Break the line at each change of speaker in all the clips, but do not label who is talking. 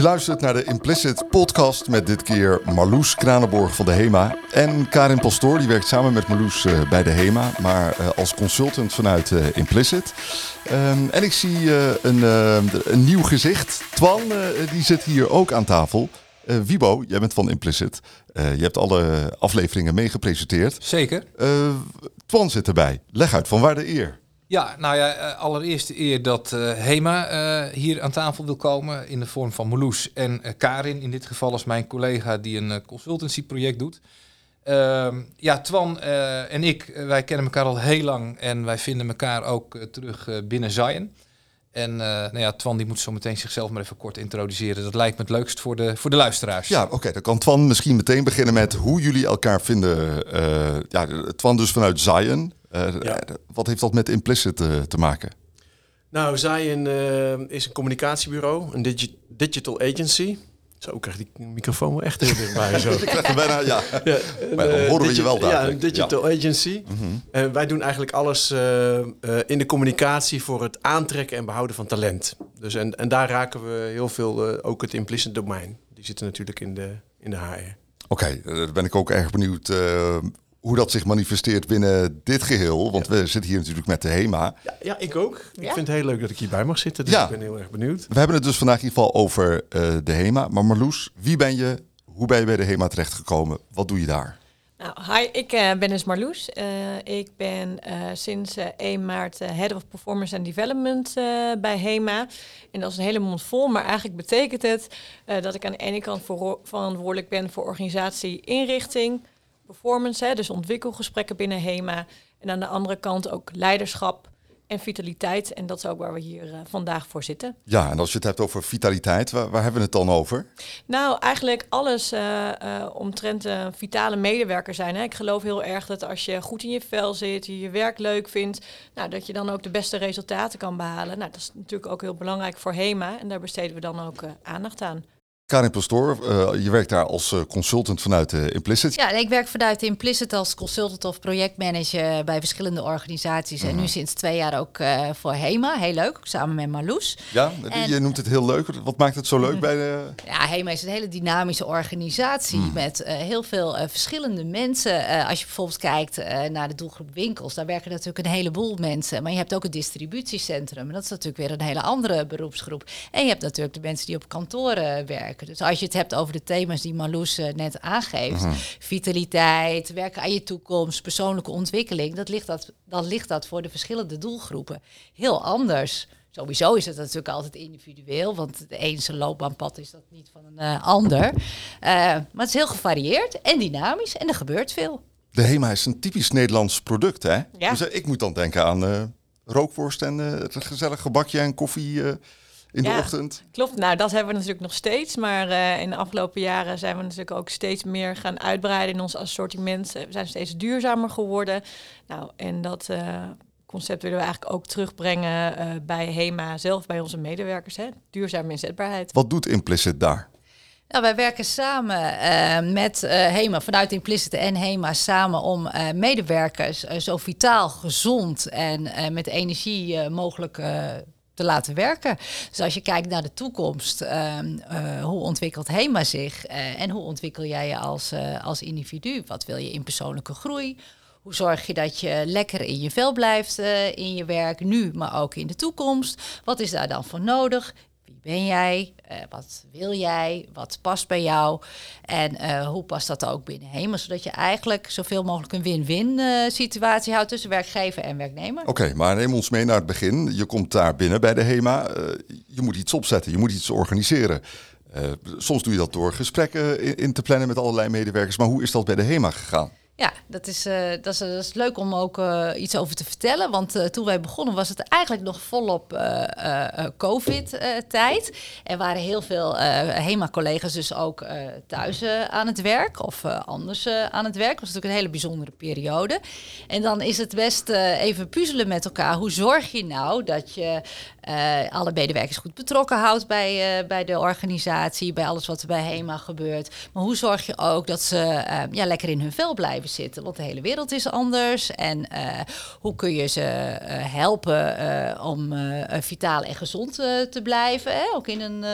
Je luistert naar de Implicit podcast met dit keer Marloes Kranenborg van de HEMA. En Karin Pastoor, die werkt samen met Marloes uh, bij de HEMA, maar uh, als consultant vanuit uh, Implicit. Um, en ik zie een, een, nieuw gezicht. Twan, die zit hier ook aan tafel. Wibo, jij bent van Implicit. je hebt alle afleveringen meegepresenteerd.
Zeker.
Twan zit erbij. Leg uit, van waar de eer?
Ja, nou ja, eh, allereerst de eer dat uh, Hema uh, hier aan tafel wil komen in de vorm van Meloes en Karin. In dit geval als mijn collega die een consultancyproject doet. Ehm, ja, Twan en ik, wij kennen elkaar al heel lang en wij vinden elkaar ook terug binnen Zion. En nou ja, Twan die moet zo meteen zichzelf maar even kort introduceren. Dat lijkt me het leukst voor de, voor de luisteraars.
Ja, oké. dan kan Twan misschien meteen beginnen met hoe jullie elkaar vinden. ja, Twan dus vanuit Zion. Uh, ja. Wat heeft dat met implicit uh, te maken?
Nou, uh, is een communicatiebureau, een digi digital agency. Zo krijg ik die microfoon wel echt heel dichtbij. Zo.
ik krijg bijna, ja. ja maar dan horen we je wel daar.
Ja, een digital ja. agency. Mm -hmm. En wij doen eigenlijk alles in de communicatie voor het aantrekken en behouden van talent. Dus en, en daar raken we heel veel, ook het implicit domein. Die zitten natuurlijk in de, in de HR.
Oké, okay, daar ben ik ook erg benieuwd hoe dat zich manifesteert binnen dit geheel. Want we zitten hier natuurlijk met de HEMA.
Ja, ja ik ook. Ik vind het heel leuk dat ik hierbij mag zitten. Dus ik ben heel erg benieuwd.
We hebben het dus vandaag in ieder geval over uh, de HEMA. Maar Marloes, wie ben je? Hoe ben je bij de HEMA terechtgekomen? Wat doe je daar?
Nou, hi, ik uh, ben dus Marloes. Uh, ik ben sinds 1 maart Head of Performance and Development bij HEMA. En dat is een hele mond vol, maar eigenlijk betekent het dat ik aan de ene kant verantwoordelijk ben voor organisatie, inrichting, performance, hè, dus ontwikkelgesprekken binnen HEMA. En aan de andere kant ook leiderschap en vitaliteit. En dat is ook waar we hier uh, vandaag voor zitten.
Ja, en als je het hebt over vitaliteit, waar, waar hebben we het dan over?
Nou, eigenlijk alles uh, uh, omtrent vitale medewerker zijn. Hè. Ik geloof heel erg dat als je goed in je vel zit, je je werk leuk vindt, nou, dat je dan ook de beste resultaten kan behalen. Nou, dat is natuurlijk ook heel belangrijk voor HEMA. En daar besteden we dan ook aandacht aan.
Karin Pastoor, uh, je werkt daar als uh, consultant vanuit uh, Implicit.
Ja, ik werk vanuit Implicit als consultant of projectmanager bij verschillende organisaties. En nu mhm. sinds twee jaar ook voor HEMA. Heel leuk, samen met Marloes.
Ja, je noemt het heel leuk. Wat maakt het zo leuk mhm. bij de...
Ja, HEMA is een hele dynamische organisatie mhm. met heel veel verschillende mensen. als je bijvoorbeeld kijkt naar de doelgroep winkels, daar werken natuurlijk een heleboel mensen. Maar je hebt ook het distributiecentrum. En dat is natuurlijk weer een hele andere beroepsgroep. En je hebt natuurlijk de mensen die op kantoren werken. Dus als je het hebt over de thema's die Marloes uh, net aangeeft, mhm. vitaliteit, werken aan je toekomst, persoonlijke ontwikkeling, dat ligt dat, dan ligt dat voor de verschillende doelgroepen heel anders. Sowieso is het natuurlijk altijd individueel, want de ene zijn loopbaanpad is dat niet van een uh, ander. Uh, maar het is heel gevarieerd en dynamisch en er gebeurt veel.
De HEMA is een typisch Nederlands product, hè? Ja. Dus ik moet dan denken aan rookworst en het gezellig gebakje en koffie in de ochtend.
Klopt, nou dat hebben we natuurlijk nog steeds. Maar uh, in de afgelopen jaren zijn we natuurlijk ook steeds meer gaan uitbreiden in ons assortiment. We zijn steeds duurzamer geworden. Nou, en dat uh, concept willen we eigenlijk ook terugbrengen uh, bij HEMA zelf, bij onze medewerkers. Hè? Duurzame inzetbaarheid.
Wat doet Implicit daar?
Nou, wij werken samen uh, met uh, HEMA, vanuit Implicit en HEMA samen om uh, medewerkers zo vitaal, gezond en met energie mogelijk te laten werken. Dus als je kijkt naar de toekomst, ehm, eh, hoe ontwikkelt HEMA zich uh, en hoe ontwikkel jij je als, uh, als individu? Wat wil je in persoonlijke groei? Hoe zorg je dat je lekker in je vel blijft in je werk, nu, maar ook in de toekomst? Wat is daar dan voor nodig? Ben jij? Uh, wat wil jij? Wat past bij jou? En uh, hoe past dat ook binnen HEMA? Zodat je eigenlijk zoveel mogelijk een win-win uh, situatie houdt tussen werkgever en werknemer.
Oké, maar neem ons mee naar het begin. Je komt daar binnen bij de HEMA. je moet iets opzetten, je moet iets organiseren. soms doe je dat door gesprekken in te plannen met allerlei medewerkers. Maar hoe is dat bij de HEMA gegaan?
Ja, dat is, uh, dat, is, dat is leuk om ook uh, iets over te vertellen. Want uh, toen wij begonnen was het eigenlijk nog volop COVID-tijd. Er waren heel veel HEMA-collega's dus ook thuis aan het werk of anders aan het werk. Het was natuurlijk een hele bijzondere periode. En dan is het best even puzzelen met elkaar. Hoe zorg je nou dat je alle medewerkers goed betrokken houdt bij, bij de organisatie, bij alles wat er bij HEMA gebeurt. Maar hoe zorg je ook dat ze ja, lekker in hun vel blijven zitten. Want de hele wereld is anders. En hoe kun je ze helpen om vitaal en gezond te blijven? Hè? Ook in een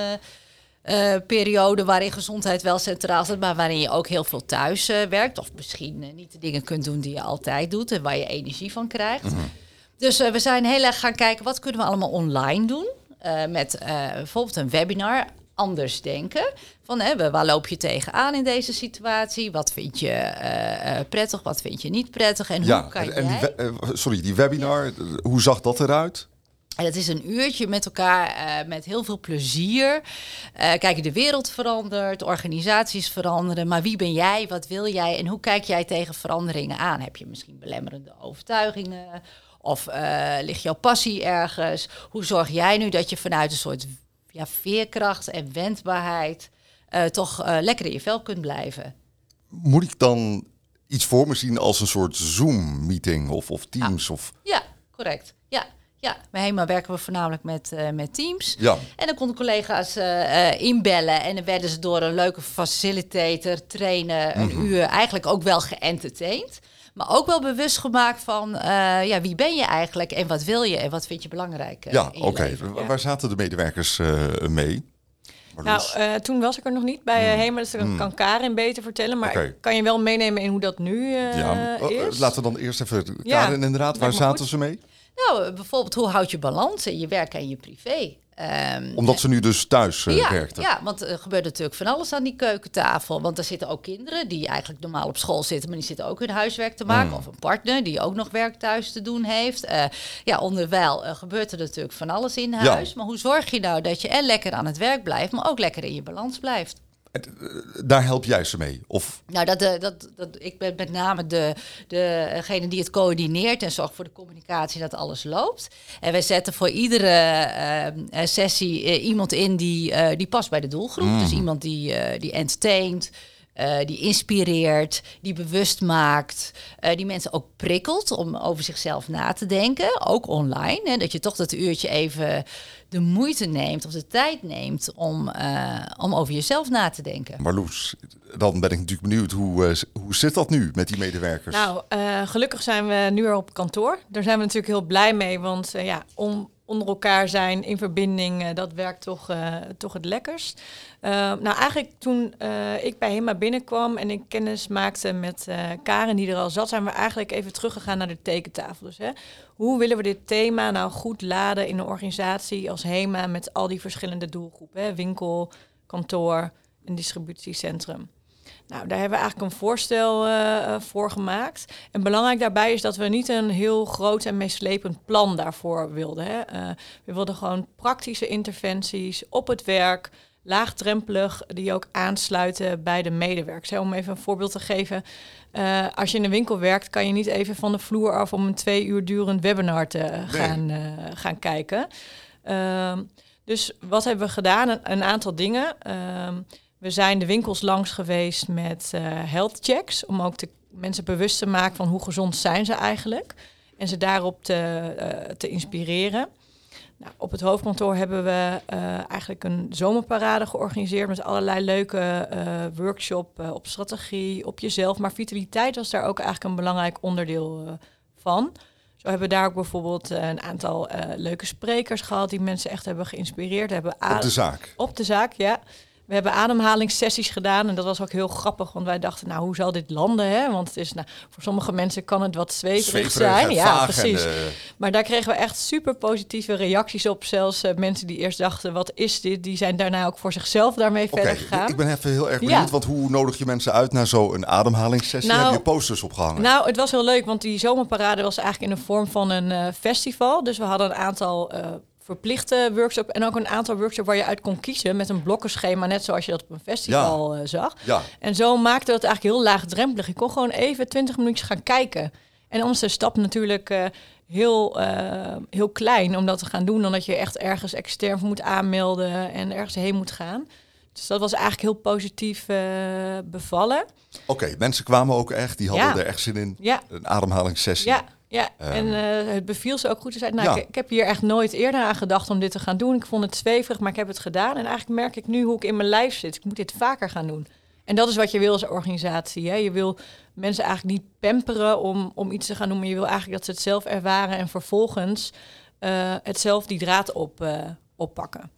eh, periode waarin gezondheid wel centraal staat, maar waarin je ook heel veel thuis eh, werkt. Of misschien eh, niet de dingen kunt doen die je altijd doet en waar je energie van krijgt. Dus we zijn heel erg gaan kijken wat kunnen we allemaal online doen. met bijvoorbeeld een webinar anders denken. Van hè, waar loop je tegenaan in deze situatie? Wat vind je prettig, wat vind je niet prettig? En hoe kan en jij...
Die sorry, die webinar, hoe zag dat eruit?
En het is een uurtje met elkaar uh, met heel veel plezier. Uh, kijk, de wereld verandert, organisaties veranderen. Maar wie ben jij? Wat wil jij? En hoe kijk jij tegen veranderingen aan? Heb je misschien belemmerende overtuigingen? Of uh, ligt jouw passie ergens? Hoe zorg jij nu dat je vanuit een soort ja, veerkracht en wendbaarheid toch lekker in je vel kunt blijven?
Moet ik dan iets voor me zien als een soort Zoom-meeting of, of Teams?
Ja.
Of...
ja, correct. Ja, ja, bij HEMA werken we voornamelijk met, uh, met teams.
Ja.
En dan konden collega's uh, inbellen en dan werden ze door een leuke facilitator, trainen, een mhm. uur eigenlijk ook wel geëntertained. Maar ook wel bewust gemaakt van ja, wie ben je eigenlijk en wat wil je en wat vind je belangrijk.
ja, oké. Waar zaten de medewerkers mee?
Nou, uh, toen was ik er nog niet bij uh, HEMA, dus dan hmm. kan Karin beter vertellen. Maar kan je wel meenemen in hoe dat nu uh, ja. is?
Laten we dan eerst even... Karin, inderdaad, waar zaten ze mee?
Nou, bijvoorbeeld hoe houd je balans in je werk en je privé?
Um, Omdat ze nu dus thuis uh,
ja,
werkten.
Ja, want er gebeurt natuurlijk van alles aan die keukentafel. Want er zitten ook kinderen die eigenlijk normaal op school zitten, maar die zitten ook hun huiswerk te maken. Hmm. Of een partner die ook nog werk thuis te doen heeft. Uh, ja, onderwijl uh, gebeurt er natuurlijk van alles in huis. Maar hoe zorg je nou dat je en lekker aan het werk blijft, maar ook lekker in je balans blijft?
Daar help jij ze mee? Of?
Nou, dat, eh, dat, dat, ik ben met name de, degene die het coördineert en zorgt voor de communicatie dat alles loopt. En wij zetten voor iedere uh, sessie uh, iemand in die, uh, die past bij de doelgroep. Dus mm. iemand die, die entertaint, uh, die inspireert, die bewust maakt, uh, die mensen ook prikkelt om over zichzelf na te denken, ook online. Hè, dat je toch dat uurtje even de moeite neemt of de tijd neemt om, uh, om over jezelf na te denken.
Marloes, dan ben ik natuurlijk benieuwd, hoe, hoe zit dat nu met die medewerkers?
Nou, gelukkig zijn we nu weer op kantoor. Daar zijn we natuurlijk heel blij mee, want ja, om onder elkaar zijn, in verbinding, uh, dat werkt toch, uh, toch het lekkerst. Uh, nou, eigenlijk toen ik bij HEMA binnenkwam en ik kennis maakte met Karen die er al zat, zijn we eigenlijk even teruggegaan naar de tekentafel. Dus hè, hoe willen we dit thema nou goed laden in een organisatie als HEMA met al die verschillende doelgroepen? Winkel, kantoor, een distributiecentrum. Nou, daar hebben we eigenlijk een voorstel uh, voor gemaakt. En belangrijk daarbij is dat we niet een heel groot en meeslepend plan daarvoor wilden. Hè. Uh, we wilden gewoon praktische interventies op het werk, laagdrempelig, die ook aansluiten bij de medewerkers. Hè. Om even een voorbeeld te geven. Uh, als je in een winkel werkt, kan je niet even van de vloer af om een twee uur durend webinar te gaan, gaan kijken. Ehm, dus wat hebben we gedaan? Een, een aantal dingen. We zijn de winkels langs geweest met uh, health checks, om ook de mensen bewust te maken van hoe gezond zijn ze eigenlijk. En ze daarop te, uh, te inspireren. Nou, op het hoofdkantoor hebben we uh, eigenlijk een zomerparade georganiseerd met allerlei leuke workshops op strategie, op jezelf. Maar vitaliteit was daar ook eigenlijk een belangrijk onderdeel van. Zo hebben we daar ook bijvoorbeeld een aantal leuke sprekers gehad die mensen echt hebben geïnspireerd. Hebben
op de zaak?
Op de zaak, ja. We hebben ademhalingssessies gedaan en dat was ook heel grappig, want wij dachten, nou, hoe zal dit landen? Hè? Want het is, nou, voor sommige mensen kan het wat zweverig, zijn. Ja, precies. En, uh... Maar daar kregen we echt super positieve reacties op. Zelfs uh, mensen die eerst dachten, wat is dit? Die zijn daarna ook voor zichzelf daarmee okay, verder gegaan.
Ik ben even heel erg benieuwd, ja. want hoe nodig je mensen uit naar zo'n ademhalingssessie? Nou, Heb je posters opgehangen?
Nou, het was heel leuk, want die zomerparade was eigenlijk in de vorm van een uh, festival. Dus we hadden een aantal verplichte workshop en ook een aantal workshops waar je uit kon kiezen met een blokkenschema, net zoals je dat op een festival ja. uh, zag.
Ja.
En zo maakte dat eigenlijk heel laagdrempelig. Je kon gewoon even 20 minuutjes gaan kijken. En onze stap natuurlijk uh, heel, uh, heel klein om dat te gaan doen, dan dat je echt ergens extern moet aanmelden en ergens heen moet gaan. Dus dat was eigenlijk heel positief bevallen.
Oké, mensen kwamen ook echt, die hadden er echt zin in.
Ja.
Een ademhalingssessie.
Ja, ja, en uh, het beviel ze ook goed. Ze zei, nou, ik, ik, heb hier echt nooit eerder aan gedacht om dit te gaan doen. Ik vond het zweverig, maar ik heb het gedaan. En eigenlijk merk ik nu hoe ik in mijn lijf zit. Ik moet dit vaker gaan doen. En dat is wat je wil als organisatie. Hè? Je wil mensen eigenlijk niet pamperen om, om iets te gaan doen, maar je wil eigenlijk dat ze het zelf ervaren en vervolgens uh, het zelf die draad op, uh, oppakken.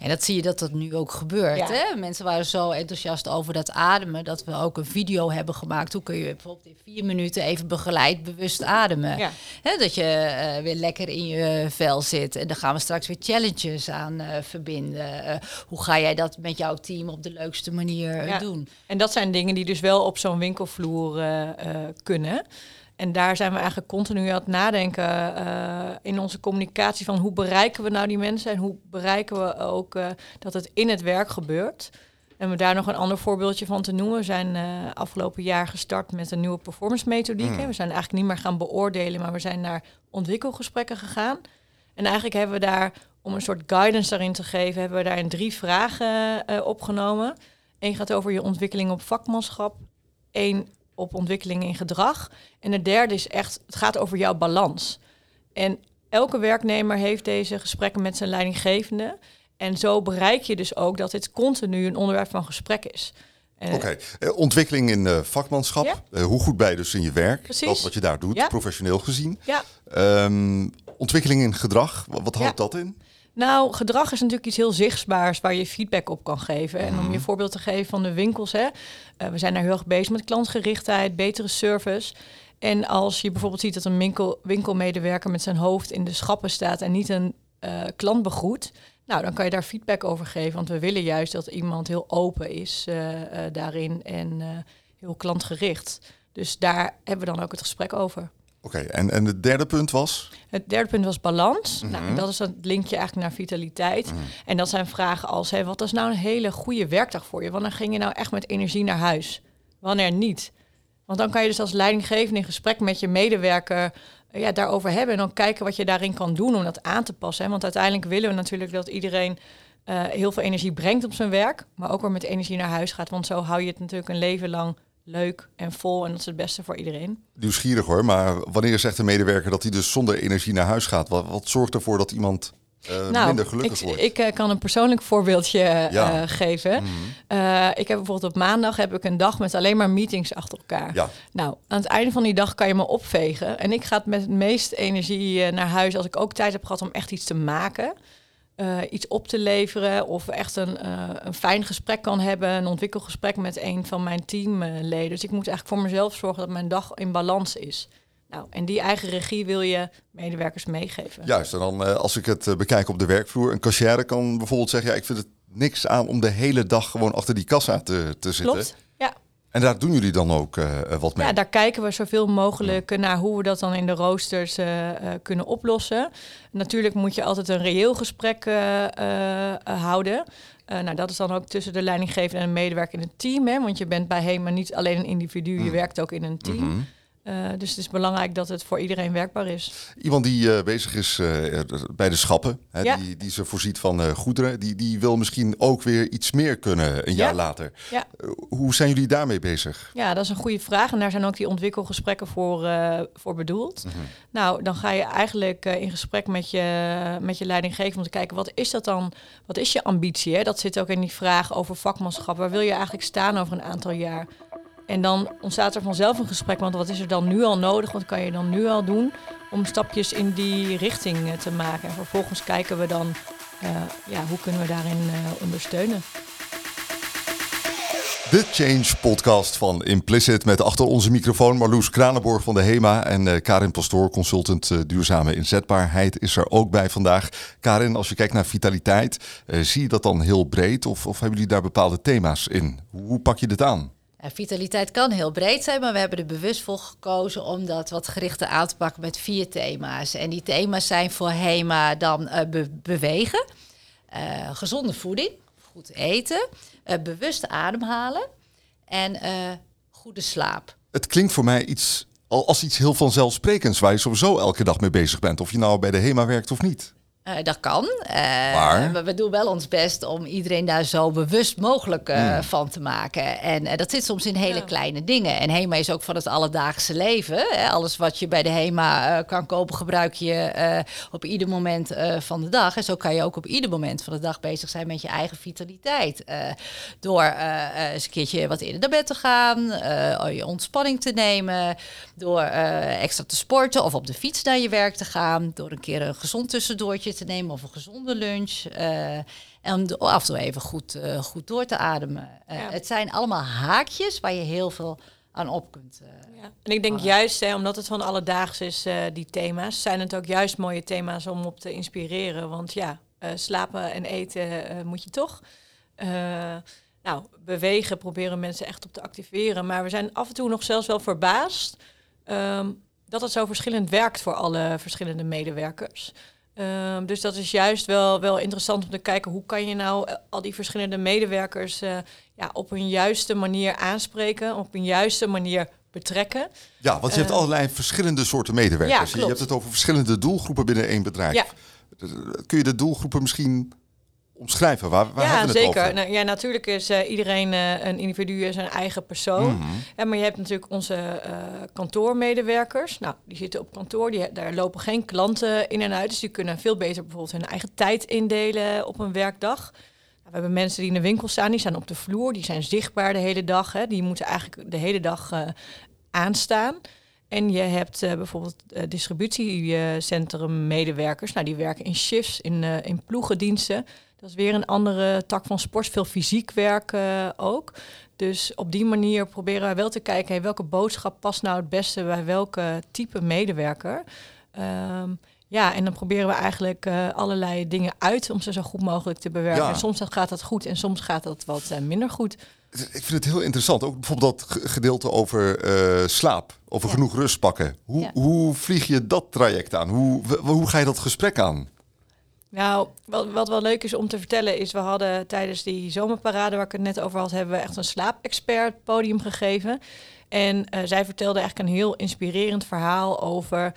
En dat zie je dat dat nu ook gebeurt.
Ja.
Hè? Mensen waren zo enthousiast over dat ademen dat we ook een video hebben gemaakt. Hoe kun je bijvoorbeeld in vier minuten even begeleid bewust ademen?
Ja.
Hè, dat je eh, weer lekker in je vel zit. En dan gaan we straks weer challenges aan eh, verbinden. Eh, hoe ga jij dat met jouw team op de leukste manier
Ja.
doen?
En dat zijn dingen die dus wel op zo'n winkelvloer kunnen. En daar zijn we eigenlijk continu aan het nadenken eh, in onze communicatie van hoe bereiken we nou die mensen en hoe bereiken we ook eh, dat het in het werk gebeurt. En om daar nog een ander voorbeeldje van te noemen. We zijn eh, afgelopen jaar gestart met een nieuwe performance methodiek.
Mm.
We zijn eigenlijk niet meer gaan beoordelen, maar we zijn naar ontwikkelgesprekken gegaan. En eigenlijk hebben we daar, om een soort guidance daarin te geven, hebben we daarin drie vragen opgenomen. Eén gaat over je ontwikkeling op vakmanschap. Eén op ontwikkeling in gedrag. En de derde is echt, het gaat over jouw balans. En elke werknemer heeft deze gesprekken met zijn leidinggevende. En zo bereik je dus ook dat dit continu een onderwerp van gesprek is. En-
Oké, eh, ontwikkeling in eh, vakmanschap.
Ja.
Eh, hoe goed ben je dus in je werk?
Precies.
Dat wat je daar doet,
Ja.
professioneel gezien.
Ja,
Ehm, ontwikkeling in gedrag, wat, wat houdt
Ja.
dat in?
Nou, gedrag is natuurlijk iets heel zichtbaars waar je feedback op kan geven. En om je voorbeeld te geven van de winkels, hè, eh, we zijn daar heel erg bezig met klantgerichtheid, betere service. En als je bijvoorbeeld ziet dat een winkel, winkelmedewerker met zijn hoofd in de schappen staat en niet een eh, klant begroet, nou, dan kan je daar feedback over geven. Want we willen juist dat iemand heel open is eh, daarin en heel klantgericht. Dus daar hebben we dan ook het gesprek over.
Oké, en, en het derde punt was?
Het derde punt was balans.
Mhm.
Nou, dat is het linkje eigenlijk naar vitaliteit. En dat zijn vragen als: wat is nou een hele goede werkdag voor je? Wanneer ging je nou echt met energie naar huis? Wanneer niet? Want dan kan je dus als leidinggevende in gesprek met je medewerker eh, ja, daarover hebben. En dan kijken wat je daarin kan doen om dat aan te passen. Hè? Want uiteindelijk willen we natuurlijk dat iedereen eh, heel veel energie brengt op zijn werk. Maar ook weer met energie naar huis gaat. Want zo hou je het natuurlijk een leven lang leuk en vol. En dat is het beste voor iedereen.
Nieuwsgierig hoor, maar wanneer zegt de medewerker dat hij dus zonder energie naar huis gaat? Wat, wat zorgt ervoor dat iemand eh, minder gelukkig
ik,
wordt?
Ik eh, kan een persoonlijk voorbeeldje eh, geven.
Mhm.
Ik heb bijvoorbeeld op maandag heb ik een dag met alleen maar meetings achter elkaar.
Ja,
Nou, aan het einde van die dag kan je me opvegen. En ik ga met het meeste energie naar huis als ik ook tijd heb gehad om echt iets te maken. Eh, iets op te leveren of echt een, eh, een fijn gesprek kan hebben, een ontwikkelgesprek met een van mijn teamleden. Dus ik moet eigenlijk voor mezelf zorgen dat mijn dag in balans is. Nou, en die eigen regie wil je medewerkers meegeven.
juist. En dan eh, als ik het bekijk op de werkvloer, een cashier kan bijvoorbeeld zeggen, ja, ik vind het niks aan om de hele dag gewoon achter die kassa te, te zitten.
Klopt. Ja.
En daar doen jullie dan ook eh, eh, wat mee?
Ja, daar kijken we zoveel mogelijk naar hoe we dat dan in de roosters eh, kunnen oplossen. Natuurlijk moet je altijd een reëel gesprek houden. Nou, dat is dan ook tussen de leidinggevende en de medewerker in het team. Hè? Want je bent bij HEMA niet alleen een individu, je
Mm.
werkt ook in een team.
Mhm.
Eh, dus het is belangrijk dat het voor iedereen werkbaar is.
Iemand die eh, bezig is eh, bij de schappen, hè,
Ja.
die, die ze voorziet van goederen, die, die wil misschien ook weer iets meer kunnen een
Ja.
jaar later.
Ja.
Hoe zijn jullie daarmee bezig?
Ja, dat is een goede vraag. En daar zijn ook die ontwikkelgesprekken voor, voor bedoeld.
Mhm.
Nou, dan ga je eigenlijk in gesprek met je, met je leidinggevende om te kijken, wat is dat dan? Wat is je ambitie? Hè? Dat zit ook in die vraag over vakmanschap. Waar wil je eigenlijk staan over een aantal jaar? En dan ontstaat er vanzelf een gesprek, want wat is er dan nu al nodig? Wat kan je dan nu al doen om stapjes in die richting eh, te maken? En vervolgens kijken we dan, eh, ja, hoe kunnen we daarin eh, ondersteunen?
De Change podcast van Implicit met achter onze microfoon Marloes Kranenborg van de HEMA en Karin Pastoor, consultant duurzame inzetbaarheid, is er ook bij vandaag. Karin, als je kijkt naar vitaliteit, zie je dat dan heel breed of, of hebben jullie daar bepaalde thema's in? Hoe pak je dit aan?
Vitaliteit kan heel breed zijn, maar we hebben er bewust voor gekozen om dat wat gerichter aan te pakken met vier thema's. En die thema's zijn voor HEMA dan eh, be- bewegen, eh, gezonde voeding, goed eten, eh, bewust ademhalen en goede slaap.
Het klinkt voor mij iets al- als iets heel vanzelfsprekends waar je sowieso elke dag mee bezig bent, of je nou bij de HEMA werkt of niet.
Eh, dat kan. Eh,
Maar?
we doen wel ons best om iedereen daar zo bewust mogelijk eh,
Hmm.
van te maken. En eh, dat zit soms in hele
Ja.
kleine dingen. En HEMA is ook van het alledaagse leven. Hè. Alles wat je bij de HEMA eh, kan kopen, gebruik je eh, op ieder moment eh, van de dag. En zo kan je ook op ieder moment van de dag bezig zijn met je eigen vitaliteit. Eh, door eens een keertje wat eerder naar bed te gaan, eh, je ontspanning te nemen, door eh, extra te sporten of op de fiets naar je werk te gaan, door een keer een gezond tussendoortje te nemen of een gezonde lunch. eh, En af en toe even goed, eh, goed door te ademen. Eh,
Ja.
Het zijn allemaal haakjes waar je heel veel aan op kunt.
Ja. En ik denk juist, hè, omdat het van alledaags is, die thema's, zijn het ook juist mooie thema's om op te inspireren. Want ja, slapen en eten moet je toch. Nou, bewegen proberen mensen echt op te activeren. Maar we zijn af en toe nog zelfs wel verbaasd ehm, dat het zo verschillend werkt voor alle verschillende medewerkers. Ehm, dus dat is juist wel, wel interessant om te kijken hoe kan je nou eh, al die verschillende medewerkers eh, ja, op een juiste manier aanspreken, op een juiste manier betrekken.
Ja, want je hebt
Eh,
allerlei verschillende soorten medewerkers.
ja,
je hebt het over verschillende doelgroepen binnen één bedrijf.
Ja.
Kun je de doelgroepen misschien omschrijven? Waar, waar
ja, zeker. Nou, ja, natuurlijk is eh, iedereen eh, een individu, zijn eigen persoon. Ja, maar je hebt natuurlijk onze eh, kantoormedewerkers. Nou, die zitten op kantoor, die, daar lopen geen klanten in en uit. Dus die kunnen veel beter bijvoorbeeld hun eigen tijd indelen op een werkdag. Nou, we hebben mensen die in de winkel staan, die staan op de vloer, die zijn zichtbaar de hele dag. Hè. Die moeten eigenlijk de hele dag aanstaan. En je hebt bijvoorbeeld distributiecentrum medewerkers. Nou, die werken in shifts, in, in ploegendiensten. Dat is weer een andere tak van sport. Veel fysiek werk eh, ook. Dus op die manier proberen wij wel te kijken... Hey, welke boodschap past nou het beste bij welke type medewerker. Ehm, ja, en dan proberen we eigenlijk eh, allerlei dingen uit... om ze zo goed mogelijk te bewerken.
Ja.
En soms gaat dat goed en soms gaat dat wat eh, minder goed.
Ik vind het heel interessant. Ook bijvoorbeeld dat ge- gedeelte over slaap. Over
Ja.
genoeg rust pakken. Hoe,
Ja.
hoe vlieg je dat traject aan? Hoe, hoe ga je dat gesprek aan?
Nou, wat, wat wel leuk is om te vertellen is... we hadden tijdens die zomerparade waar ik het net over had... hebben we echt een slaapexpert podium gegeven. En eh, zij vertelde eigenlijk een heel inspirerend verhaal over...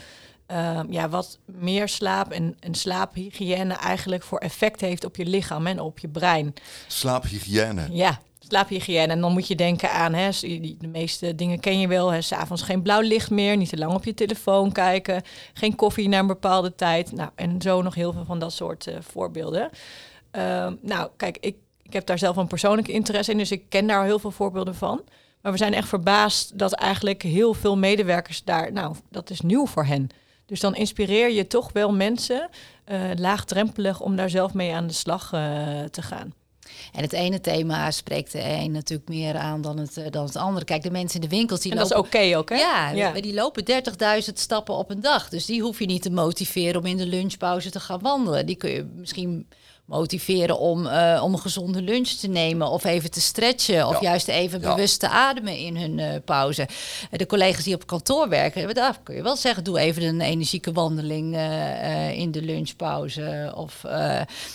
ehm, ja, wat meer slaap en, en slaaphygiëne eigenlijk voor effect heeft op je lichaam en op je brein.
Slaaphygiëne.
Ja, slaaphygiëne. En dan moet je denken aan, hè, de meeste dingen ken je wel. S'avonds geen blauw licht meer, niet te lang op je telefoon kijken, geen koffie na een bepaalde tijd. Nou, en zo nog heel veel van dat soort eh, voorbeelden. Ehm, nou, kijk, ik, ik heb daar zelf een persoonlijke interesse in, dus ik ken daar heel veel voorbeelden van. Maar we zijn echt verbaasd dat eigenlijk heel veel medewerkers daar, nou, dat is nieuw voor hen. Dus dan inspireer je toch wel mensen eh, laagdrempelig om daar zelf mee aan de slag eh, te gaan.
En het ene thema spreekt de een natuurlijk meer aan dan het, eh, dan het andere. Kijk, de mensen in de winkels die
En dat is
lopen...
oké ook, hè?
Ja,
Ja.
die lopen 30.000 stappen op een dag. Dus die hoef je niet te motiveren om in de lunchpauze te gaan wandelen. Die kun je misschien motiveren om, eh, om een gezonde lunch te nemen of even te stretchen of
Ja.
juist even
Ja.
bewust te ademen in hun eh, pauze. Eh, De collega's die op kantoor werken, daar kun je wel zeggen, doe even een energieke wandeling in de lunchpauze. Of,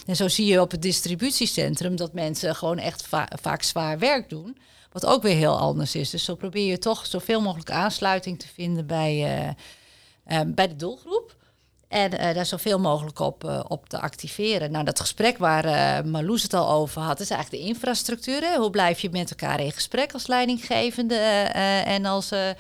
en zo zie je op het distributiecentrum dat mensen gewoon echt va- vaak zwaar werk doen. Wat ook weer heel anders is. Dus zo probeer je toch zoveel mogelijk aansluiting te vinden bij, bij de doelgroep. En eh, daar zoveel mogelijk op, eh, op te activeren. Nou, dat gesprek waar eh Marloes het al over had, is eigenlijk de infrastructuur. Hè? Hoe blijf je met elkaar in gesprek als leidinggevende eh, en als eh, eh,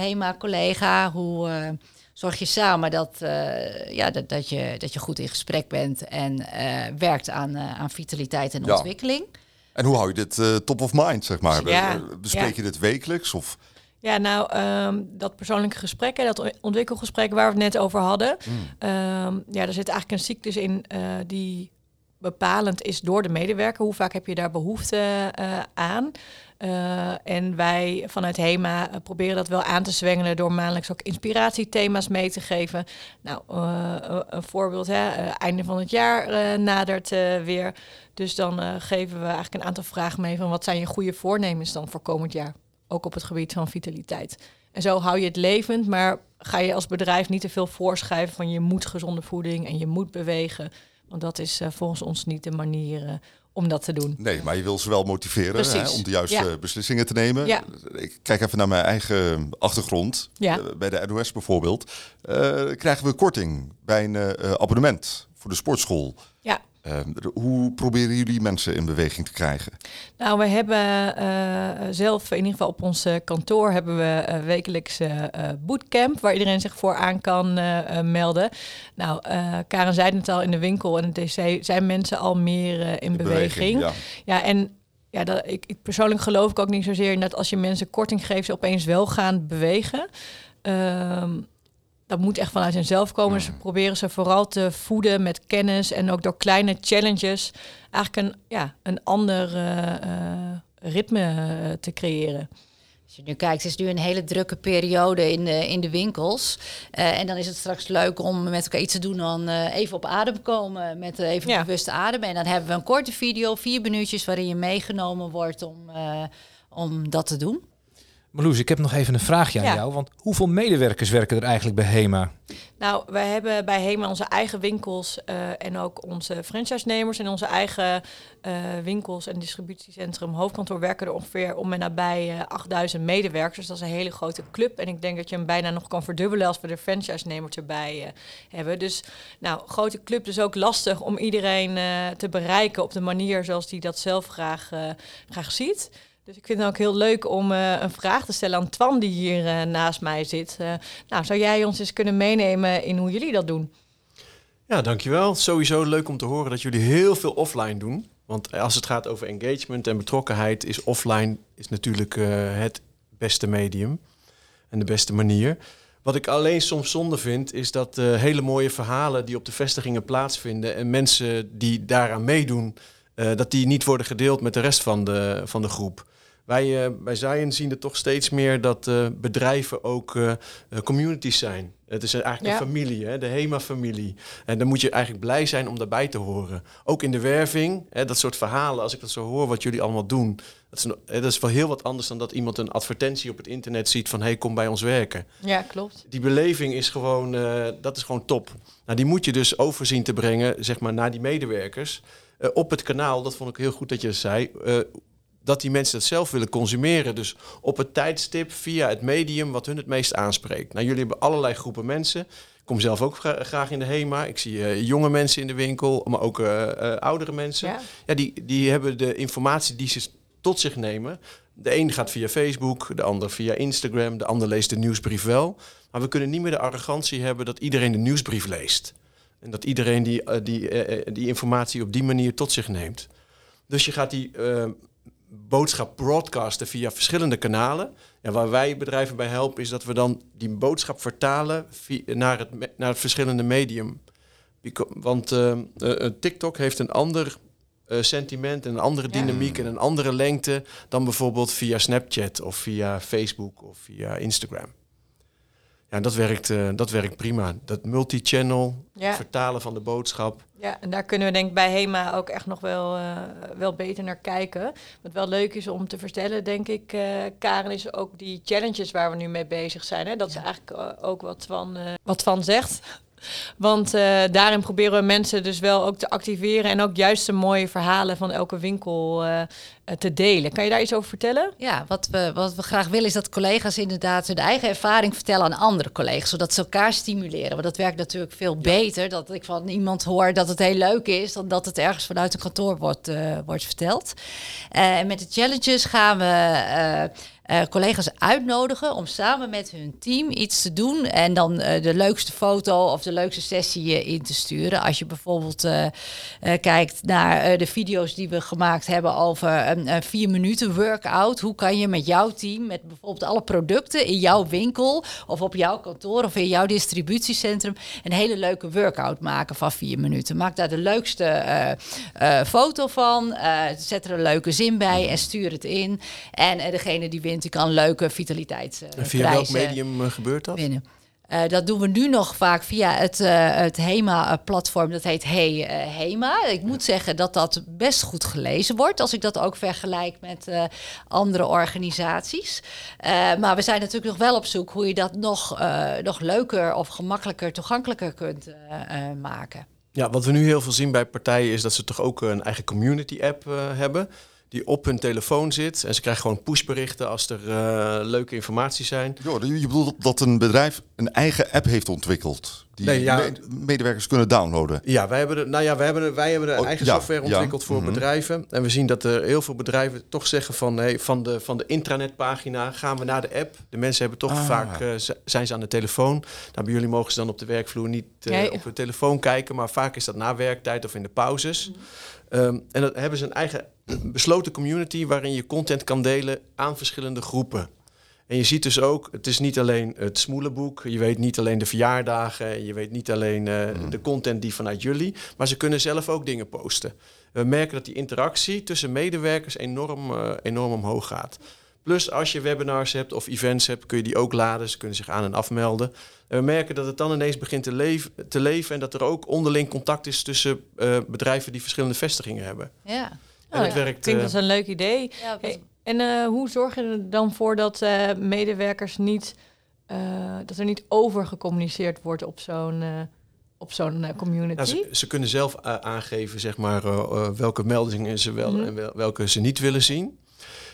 HEMA-collega? Hoe zorg je samen dat, eh, ja, dat, dat, je, dat je goed in gesprek bent en eh, werkt aan, aan vitaliteit en
Ja.
ontwikkeling?
En hoe hou je dit eh, top of mind, zeg maar?
Ja,
Bespreek
ja.
je dit wekelijks? Of?
Ja, nou, ehm, dat persoonlijke gesprek, hè, dat ontwikkelgesprek waar we het net over hadden.
Hmm.
ehm, ja, er zit eigenlijk een cyclus in eh, die bepalend is door de medewerker. Hoe vaak heb je daar behoefte eh, aan? Eh, en wij vanuit HEMA proberen dat wel aan te zwengelen door maandelijks ook inspiratiethema's mee te geven. Nou, een voorbeeld, hè, einde van het jaar nadert weer. Dus dan geven we eigenlijk een aantal vragen mee van wat zijn je goede voornemens dan voor komend jaar? Ook op het gebied van vitaliteit. En zo hou je het levend, maar ga je als bedrijf niet te veel voorschrijven van je moet gezonde voeding en je moet bewegen. Want dat is eh, volgens ons niet de manier eh, om dat te doen.
Nee, maar je wil ze wel motiveren hè, om de juiste
Ja.
beslissingen te nemen.
Ja.
Ik kijk even naar mijn eigen achtergrond.
Ja.
Eh, bij de NOS bijvoorbeeld. krijgen we korting bij een abonnement voor de sportschool.
Ja.
Eh, hoe proberen jullie mensen in beweging te krijgen?
Nou, we hebben eh, zelf, in ieder geval op ons eh, kantoor, hebben we eh, wekelijks bootcamp waar iedereen zich voor aan kan melden. Nou, Karen zei het al in de winkel en het DC zijn mensen al meer in beweging.
ja.
Ja, en ja, dat, ik, ik persoonlijk geloof ik ook niet zozeer in dat als je mensen korting geeft, ze opeens wel gaan bewegen. Ehm, dat moet echt vanuit hunzelf komen. Dus we proberen ze vooral te voeden met kennis en ook door kleine challenges eigenlijk een, ja, een ander eh, eh, ritme eh, te creëren.
Als je nu kijkt, het is nu een hele drukke periode in de, in de winkels. Eh, en dan is het straks leuk om met elkaar iets te doen. Dan eh, even op adem komen, met even
Ja.
bewust ademen. En dan hebben we een korte video, vier minuutjes, waarin je meegenomen wordt om, eh, om dat te doen.
Marloes, ik heb nog even een vraagje aan
Ja.
jou. Want hoeveel medewerkers werken er eigenlijk bij HEMA?
Nou, wij hebben bij HEMA onze eigen winkels eh, en ook onze franchise-nemers en onze eigen eh, winkels en distributiecentrum hoofdkantoor werken er ongeveer om en nabij eh 8000 medewerkers. Dus dat is een hele grote club. En ik denk dat je hem bijna nog kan verdubbelen als we de franchise-nemers erbij eh, hebben. Dus nou, grote club, dus ook lastig om iedereen eh, te bereiken op de manier zoals die dat zelf graag, eh, graag ziet. Dus ik vind het ook heel leuk om eh, een vraag te stellen aan Twan, die hier eh, naast mij zit. Eh, nou, zou jij ons eens kunnen meenemen in hoe jullie dat doen?
Ja, dankjewel. Sowieso leuk om te horen dat jullie heel veel offline doen. Want als het gaat over engagement en betrokkenheid, is offline is natuurlijk het beste medium en de beste manier. Wat ik alleen soms zonde vind, is dat hele mooie verhalen die op de vestigingen plaatsvinden en mensen die daaraan meedoen, dat die niet worden gedeeld met de rest van de, van de groep. Wij eh, bij Zion zien er toch steeds meer dat eh, bedrijven ook eh, eh, communities zijn. Het is eigenlijk
Ja.
een familie, hè, de HEMA-familie. En dan moet je eigenlijk blij zijn om daarbij te horen. Ook in de werving, hè, dat soort verhalen, als ik dat zo hoor wat jullie allemaal doen. Dat is, dat is wel heel wat anders dan dat iemand een advertentie op het internet ziet van... hey, kom bij ons werken.
Ja, klopt.
Die beleving is gewoon, eh, dat is gewoon top. Nou, die moet je dus overzien te brengen, zeg maar, naar die medewerkers. Eh, op het kanaal, dat vond ik heel goed dat je dat zei... eh, dat die mensen dat zelf willen consumeren. Dus op het tijdstip, via het medium wat hun het meest aanspreekt. Nou, jullie hebben allerlei groepen mensen. Ik kom zelf ook gra- graag in de HEMA. Ik zie eh, jonge mensen in de winkel, maar ook eh, eh, oudere mensen.
Ja.
Ja, die, die hebben de informatie die ze tot zich nemen. De een gaat via Facebook, de ander via Instagram, de ander leest de nieuwsbrief wel. Maar we kunnen niet meer de arrogantie hebben dat iedereen de nieuwsbrief leest. En dat iedereen die, die, die informatie op die manier tot zich neemt. Dus je gaat die boodschap broadcasten via verschillende kanalen. En waar wij bedrijven bij helpen, is dat we dan die boodschap vertalen naar, het, naar het verschillende medium. Want eh, eh, eh, TikTok heeft een ander sentiment, en een andere
Ja.
dynamiek en een andere lengte dan bijvoorbeeld via Snapchat of via Facebook of via Instagram. Ja, dat werkt, eh, dat werkt prima. Dat multi-channel,
Ja.
vertalen van de boodschap.
Ja, en daar kunnen we denk ik bij HEMA ook echt nog wel, eh, wel beter naar kijken. Wat wel leuk is om te vertellen, denk ik, eh, Karen, is ook die challenges waar we nu mee bezig zijn. Hè? Dat is eigenlijk ook wat Van, wat van zegt. Want eh, daarin proberen we mensen dus wel ook te activeren en ook juist de mooie verhalen van elke winkel eh, te delen. Kan je daar iets over vertellen?
Ja, wat we, wat we graag willen is dat collega's inderdaad hun eigen ervaring vertellen aan andere collega's, zodat ze elkaar stimuleren. Want dat werkt natuurlijk veel beter dat ik van iemand hoor dat het heel leuk is, dan dat het ergens vanuit een kantoor wordt, eh, wordt verteld. En met de challenges gaan we eh, collega's uitnodigen om samen met hun team iets te doen en dan eh, de leukste foto of de leukste sessie in te sturen. Als je bijvoorbeeld eh, kijkt naar de video's die we gemaakt hebben over een, vier minuten workout. Hoe kan je met jouw team, met bijvoorbeeld alle producten in jouw winkel of op jouw kantoor of in jouw distributiecentrum een hele leuke workout maken van vier minuten. Maak daar de leukste foto van, zet er een leuke zin bij en stuur het in. En degene die wint, die kan een leuke vitaliteitsprijs
En via welk medium eh, gebeurt dat?
winnen. Eh, dat doen we nu nog vaak via het, eh, het HEMA-platform. Dat heet Hey eh, HEMA. Ik moet zeggen dat dat best goed gelezen wordt. Als ik dat ook vergelijk met eh, andere organisaties. Eh, maar we zijn natuurlijk nog wel op zoek hoe je dat nog, eh, nog leuker of gemakkelijker toegankelijker kunt eh, eh, maken.
Ja, wat we nu heel veel zien bij partijen is dat ze toch ook een eigen community app eh, hebben. Die op hun telefoon zit. En ze krijgen gewoon pushberichten als er eh, leuke informatie zijn.
Jo, je bedoelt dat een bedrijf een eigen app heeft ontwikkeld. Die
Nee, ja.
me- medewerkers kunnen downloaden.
Ja, wij hebben, de, nou ja, wij hebben, de- wij hebben een
Oh,
eigen
ja,
software
ja.
ontwikkeld voor
Mhm.
bedrijven. En we zien dat er heel veel bedrijven toch zeggen van... Hey, van, de, van de intranetpagina gaan we naar de app. De mensen hebben toch
Ah.
vaak... eh, zijn ze aan de telefoon. Nou, bij jullie mogen ze dan op de werkvloer niet eh,
Nee.
op hun telefoon kijken... maar vaak is dat na werktijd of in de pauzes. Ehm, en dan hebben ze een eigen besloten community... waarin je content kan delen aan verschillende groepen. En je ziet dus ook, het is niet alleen het smoelenboek, je weet niet alleen de verjaardagen, je weet niet alleen uh, de content die vanuit jullie, maar ze kunnen zelf ook dingen posten. We merken dat die interactie tussen medewerkers enorm, uh, enorm omhoog gaat. Plus als je webinars hebt of events hebt, kun je die ook laden. Ze kunnen zich aan en afmelden. En we merken dat het dan ineens begint te, leven, te leven en dat er ook onderling contact is tussen uh, bedrijven die verschillende vestigingen hebben.
Ja.
En
Oh,
het
ja.
werkt.
Ik denk
eh,
dat is een leuk idee.
Ja, wat-
Hey, en eh, hoe zorg je er dan voor dat eh, medewerkers niet, eh, dat er niet over gecommuniceerd wordt op zo'n op zo'n community?
Nou, ze, ze kunnen zelf aangeven zeg maar, welke meldingen ze wel
Mhm.
en wel- welke ze niet willen zien.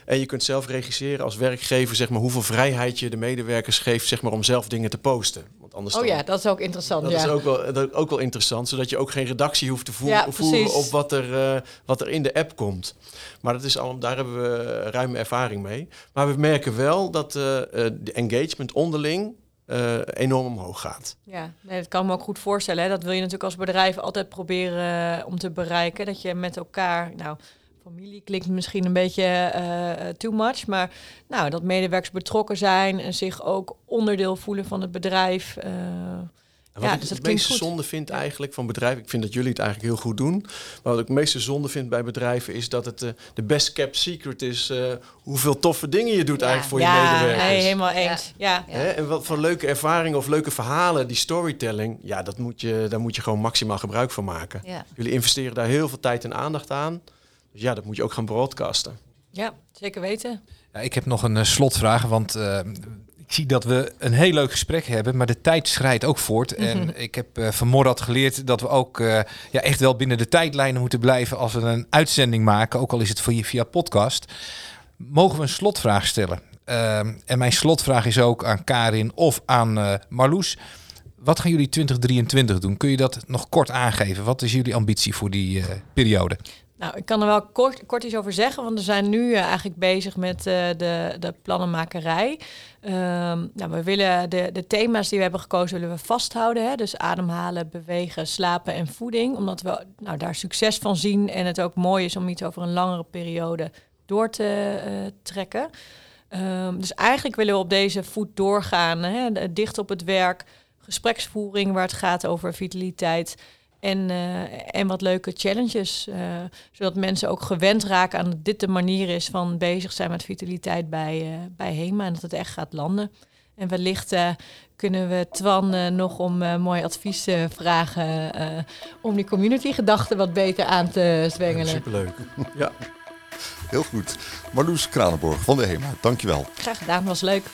En je kunt zelf regisseren als werkgever zeg maar, hoeveel vrijheid je de medewerkers geeft zeg maar, om zelf dingen te posten. Anders
oh
dan-
ja, dat is ook interessant.
dat
ja.
is ook wel, dat ook wel interessant, zodat je ook geen redactie hoeft te voeren,
Ja,
voeren
precies.
op wat er, eh, wat er in de app komt. Maar dat is al, daar hebben we ruime ervaring mee. Maar we merken wel dat eh, eh, de engagement onderling enorm omhoog gaat.
Ja, nee, dat kan me ook goed voorstellen. Hè. Dat wil je natuurlijk als bedrijf altijd proberen om te bereiken. Dat je met elkaar, nou, familie klinkt misschien een beetje eh, too much, maar nou, dat medewerkers betrokken zijn en zich ook onderdeel voelen van het bedrijf. eh,
En wat
Ja,
ik
dus
het meeste
goed.
zonde vind eigenlijk van bedrijven, ik vind dat jullie het eigenlijk heel goed doen. Maar wat ik het meeste zonde vind bij bedrijven is dat het eh, de best kept secret is eh, hoeveel toffe dingen je doet
Ja.
eigenlijk voor je
ja,
medewerkers.
nee, helemaal eens. Ja.
Ja.
Hè? En wat voor leuke ervaringen of leuke verhalen, die storytelling, ja, dat moet je, daar moet je gewoon maximaal gebruik van maken.
Ja.
Jullie investeren daar heel veel tijd en aandacht aan. Dus ja, dat moet je ook gaan broadcasten.
ja, zeker weten.
Ja, ik heb nog een eh, slotvraag, want eh, ik zie dat we een heel leuk gesprek hebben, maar de tijd schrijdt ook voort. En ik heb eh van Morad geleerd dat we ook eh, ja, echt wel binnen de tijdlijnen moeten blijven als we een uitzending maken, ook al is het via, via podcast. Mogen we een slotvraag stellen? Ehm, en mijn slotvraag is ook aan Karin of aan eh, Marloes. Wat gaan jullie 2023 doen? Kun je dat nog kort aangeven? Wat is jullie ambitie voor die eh, periode?
Nou, ik kan er wel kort, kort iets over zeggen, want we zijn nu eh, eigenlijk bezig met eh, de, de plannenmakerij. Ehm, nou, we willen de, de thema's die we hebben gekozen, willen we vasthouden. Hè? Dus ademhalen, bewegen, slapen en voeding. Omdat we nou, daar succes van zien en het ook mooi is om iets over een langere periode door te eh, trekken. Ehm, dus eigenlijk willen we op deze voet doorgaan, hè? dicht op het werk, gespreksvoering waar het gaat over vitaliteit. En, eh, en wat leuke challenges. eh, zodat mensen ook gewend raken aan dat dit de manier is van bezig zijn met vitaliteit bij, eh, bij HEMA. En dat het echt gaat landen. En wellicht eh, kunnen we Twan eh, nog om eh, mooi advies eh, vragen. eh, om die community gedachten wat beter aan te zwengelen.
Superleuk. ja.
Heel goed. Marloes Kranenborg van de HEMA, dankjewel.
Graag gedaan, was leuk.